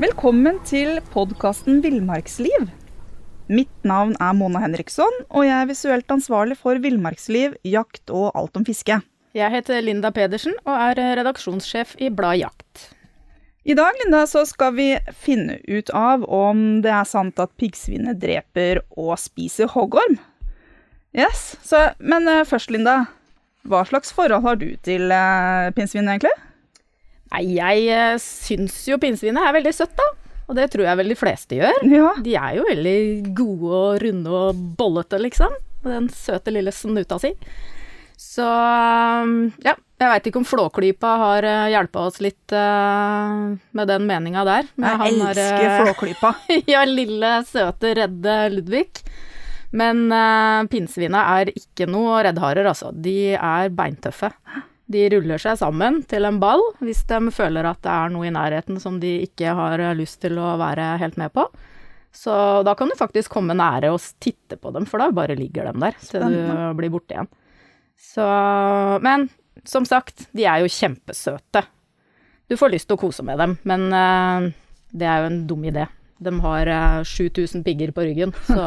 Velkommen til podkasten Villmarksliv. Mitt navn er Mona Henriksson, og jeg er visuelt ansvarlig for villmarksliv, jakt og alt om fiske. Jeg heter Linda Pedersen og er redaksjonssjef i Blad Jakt. I dag Linda, så skal vi finne ut av om det er sant at piggsvinet dreper og spiser hoggorm. Yes, så, Men uh, først, Linda. Hva slags forhold har du til uh, pinnsvin, egentlig? Nei, jeg uh, syns jo pinnsvinet er veldig søtt, da. Og det tror jeg vel de fleste gjør. Ja. De er jo veldig gode og runde og bollete, liksom. Den søte lille snuta si. Så ja, jeg veit ikke om Flåklypa har uh, hjelpa oss litt uh, med den meninga der. Men jeg elsker uh, Flåklypa. ja, lille, søte, redde Ludvig. Men uh, pinnsvina er ikke noe reddharer, altså. De er beintøffe. De ruller seg sammen til en ball hvis de føler at det er noe i nærheten som de ikke har lyst til å være helt med på. Så da kan du faktisk komme nære og titte på dem, for da bare ligger de der til du blir borte igjen. Så Men som sagt, de er jo kjempesøte. Du får lyst til å kose med dem, men uh, det er jo en dum idé. De har uh, 7000 pigger på ryggen, så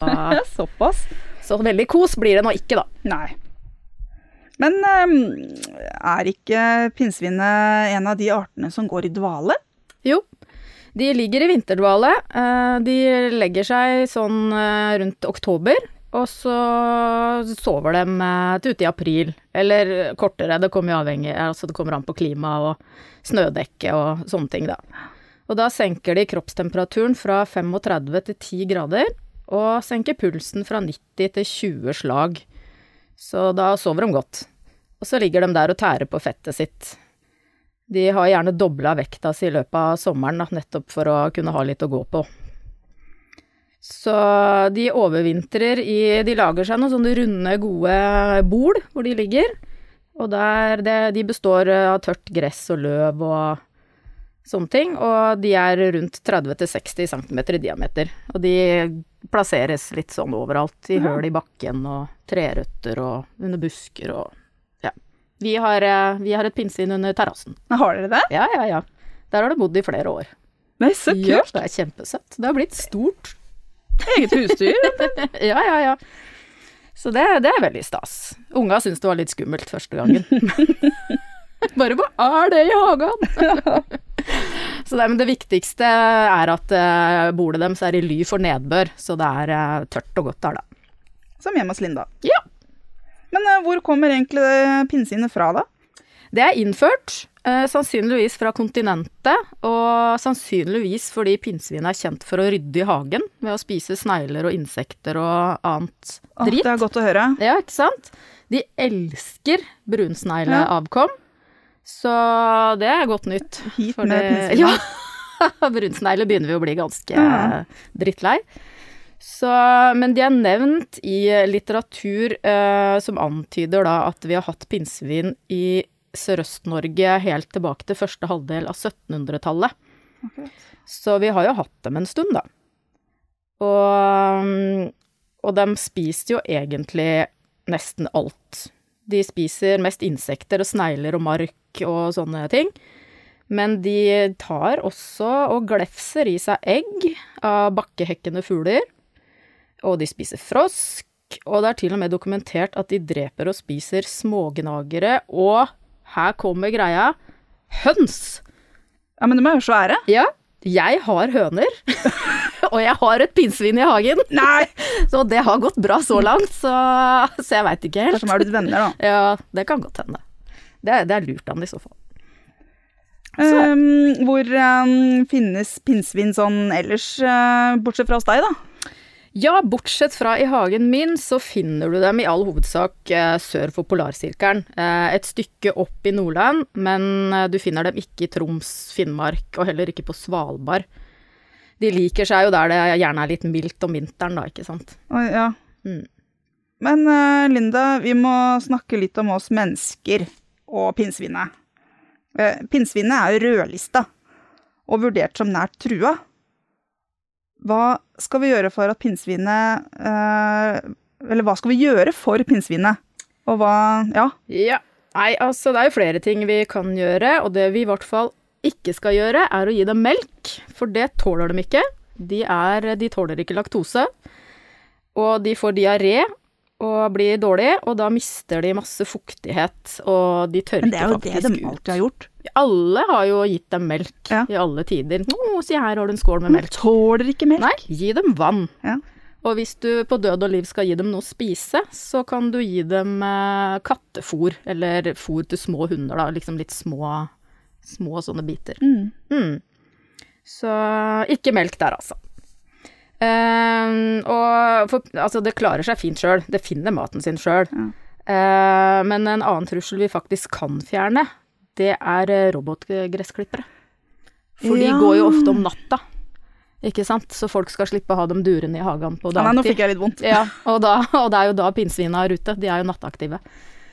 Såpass. Så veldig kos blir det nå ikke, da. Nei. Men um, er ikke pinnsvinet en av de artene som går i dvale? Jo, de ligger i vinterdvale. De legger seg sånn rundt oktober. Og så sover de til ute i april, eller kortere. Det kommer jo avhengig altså det kommer an på klima og snødekke og sånne ting, da. Og da senker de kroppstemperaturen fra 35 til 10 grader, og senker pulsen fra 90 til 20 slag. Så da sover de godt. Og så ligger de der og tærer på fettet sitt. De har gjerne dobla vekta si i løpet av sommeren, nettopp for å kunne ha litt å gå på. Så de overvintrer i De lager seg noen sånne runde, gode bol hvor de ligger. Og der det, De består av tørt gress og løv og sånne ting. Og de er rundt 30-60 cm i diameter. Og de plasseres litt sånn overalt. I høl i bakken og trerøtter og under busker og Ja. Vi har, vi har et pinnsvin under terrassen. Har dere det? Ja, ja, ja. Der har det bodd i flere år. Nei, så kult. Ja, det er kjempesøtt. Det har blitt stort. Eget husdyr? ja, ja, ja. Så det, det er veldig stas. Unga syntes det var litt skummelt første gangen. Bare hva er det i hagen? så det, men det viktigste er at uh, bordet deres er i ly for nedbør, så det er uh, tørt og godt der, da. Som hjemme hos Linda. Ja. Men uh, hvor kommer egentlig pinnsvinet fra, da? Det er innført, eh, sannsynligvis fra kontinentet, og sannsynligvis fordi pinnsvinet er kjent for å rydde i hagen ved å spise snegler og insekter og annet dritt. Åh, det er godt å høre. Ja, ikke sant? De elsker brunsnegleavkom, ja. Så det er godt nytt. Hit med pinnsvin. Ja, brunsnegler begynner vi å bli ganske ja. drittlei. Så, men de er nevnt i litteratur eh, som antyder da at vi har hatt pinnsvin i Sørøst-Norge helt tilbake til første halvdel av 1700-tallet. Okay. Så vi har jo hatt dem en stund, da. Og, og de spiser jo egentlig nesten alt. De spiser mest insekter og snegler og mark og sånne ting. Men de tar også og glefser i seg egg av bakkehekkende fugler. Og de spiser frosk. Og det er til og med dokumentert at de dreper og spiser smågnagere og her kommer greia. Høns! Ja, men de er jo svære. Ja, jeg har høner. og jeg har et pinnsvin i hagen. Nei! Så det har gått bra så langt, så, så jeg veit ikke helt. Kanskje de er blitt venner, da. Ja, det kan godt hende. Det det er lurt an i så fall. Um, hvor um, finnes pinnsvin sånn ellers, uh, bortsett fra hos deg, da? Ja, bortsett fra i hagen min, så finner du dem i all hovedsak eh, sør for polarsirkelen. Eh, et stykke opp i Nordland, men eh, du finner dem ikke i Troms, Finnmark, og heller ikke på Svalbard. De liker seg jo der det gjerne er litt mildt om vinteren, da, ikke sant. Ja. Mm. Men uh, Linda, vi må snakke litt om oss mennesker og pinnsvinet. Uh, pinnsvinet er jo rødlista og vurdert som nært trua. Hva skal vi gjøre for at pinnsvinet uh, Eller hva skal vi gjøre for pinnsvinet? Og hva Ja. Ja. Nei, altså det er jo flere ting vi kan gjøre, og det vi i hvert fall ikke skal gjøre, er å gi dem melk, for det tåler de ikke. De, er, de tåler ikke laktose, og de får diaré og blir dårlig, og da mister de masse fuktighet, og de tørker faktisk ut. Men det er jo det de alltid har gjort. Alle har jo gitt dem melk Ja. i alle tider. Å, si her har du en skål med melk. Men tåler ikke melk. Nei, gi dem vann. Ja. Og hvis du på død og liv skal gi dem noe å spise, så kan du gi dem eh, kattefôr, eller fôr til små hunder, da. Liksom litt små, små sånne biter. Mm. Mm. Så ikke melk der, altså. Eh, og for, altså, det klarer seg fint sjøl. Det finner maten sin sjøl. Eh, men en annen trussel vi faktisk kan fjerne, det er eh, robotgressklippere. For de går jo ofte om natta. Ikke sant? Så folk skal slippe å ha dem durende i hagen på Ja, nei, nå fikk jeg litt vondt. Ja, og, da, og det er jo da pinnsvina er ute. De er jo nattaktive.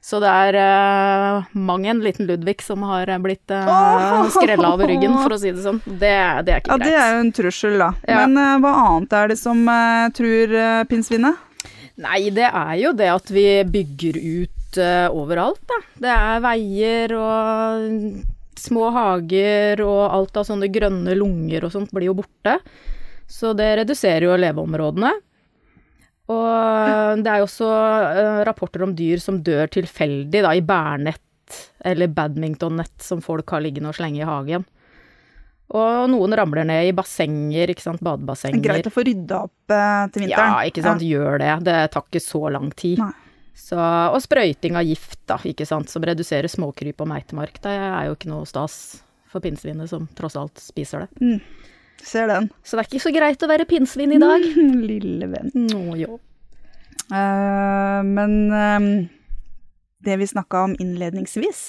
Så det er uh, mang en liten Ludvig som har blitt uh, skrella over ryggen, for å si det sånn. Det, det er ikke Ja, greit. det er jo en trussel, da. Ja. Men uh, hva annet er det som uh, truer uh, pinnsvinet? Nei, det er jo det at vi bygger ut uh, overalt, da. Det er veier og små hager og alt av sånne grønne lunger og sånt blir jo borte. Så det reduserer jo leveområdene. Og det er jo også uh, rapporter om dyr som dør tilfeldig da, i bærnett eller badmintonnett som folk har liggende og slenge i hagen. Og noen ramler ned i bassenger, ikke sant, badebassenger. Greit å få rydda opp eh, til vinteren. Ja, ikke sant, gjør det. Det tar ikke så lang tid. Så, og sprøyting av gift, da, ikke sant, som reduserer småkryp og meitemark. Det er jo ikke noe stas for pinnsvinet, som tross alt spiser det. Ser den. Så det er ikke så greit å være pinnsvin i dag. Lille venn. Nå jo. Uh, men uh, det vi snakka om innledningsvis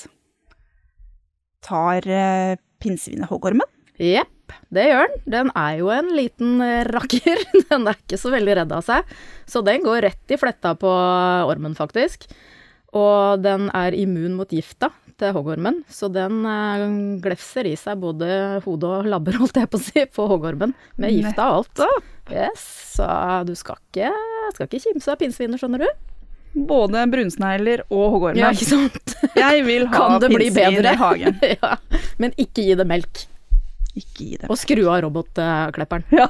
Tar uh, pinnsvinet hoggormen? Jepp, det gjør den. Den er jo en liten eh, rakker. Den er ikke så veldig redd av seg. Så den går rett i fletta på ormen, faktisk. Og den er immun mot gifta til hoggormen, så den eh, glefser i seg både hode og labber, holdt jeg på å si, på hoggormen. Med gifta og alt. Yes, så du skal ikke, skal ikke kimse av pinnsvinet, skjønner du. Både brunsnegler og hoggormen. Ja, ikke sant? Jeg vil ha Kan det bli pinnsvin i hagen. ja. Men ikke gi det melk. Ikke gi det. Og skru av robotklipperen. Ja.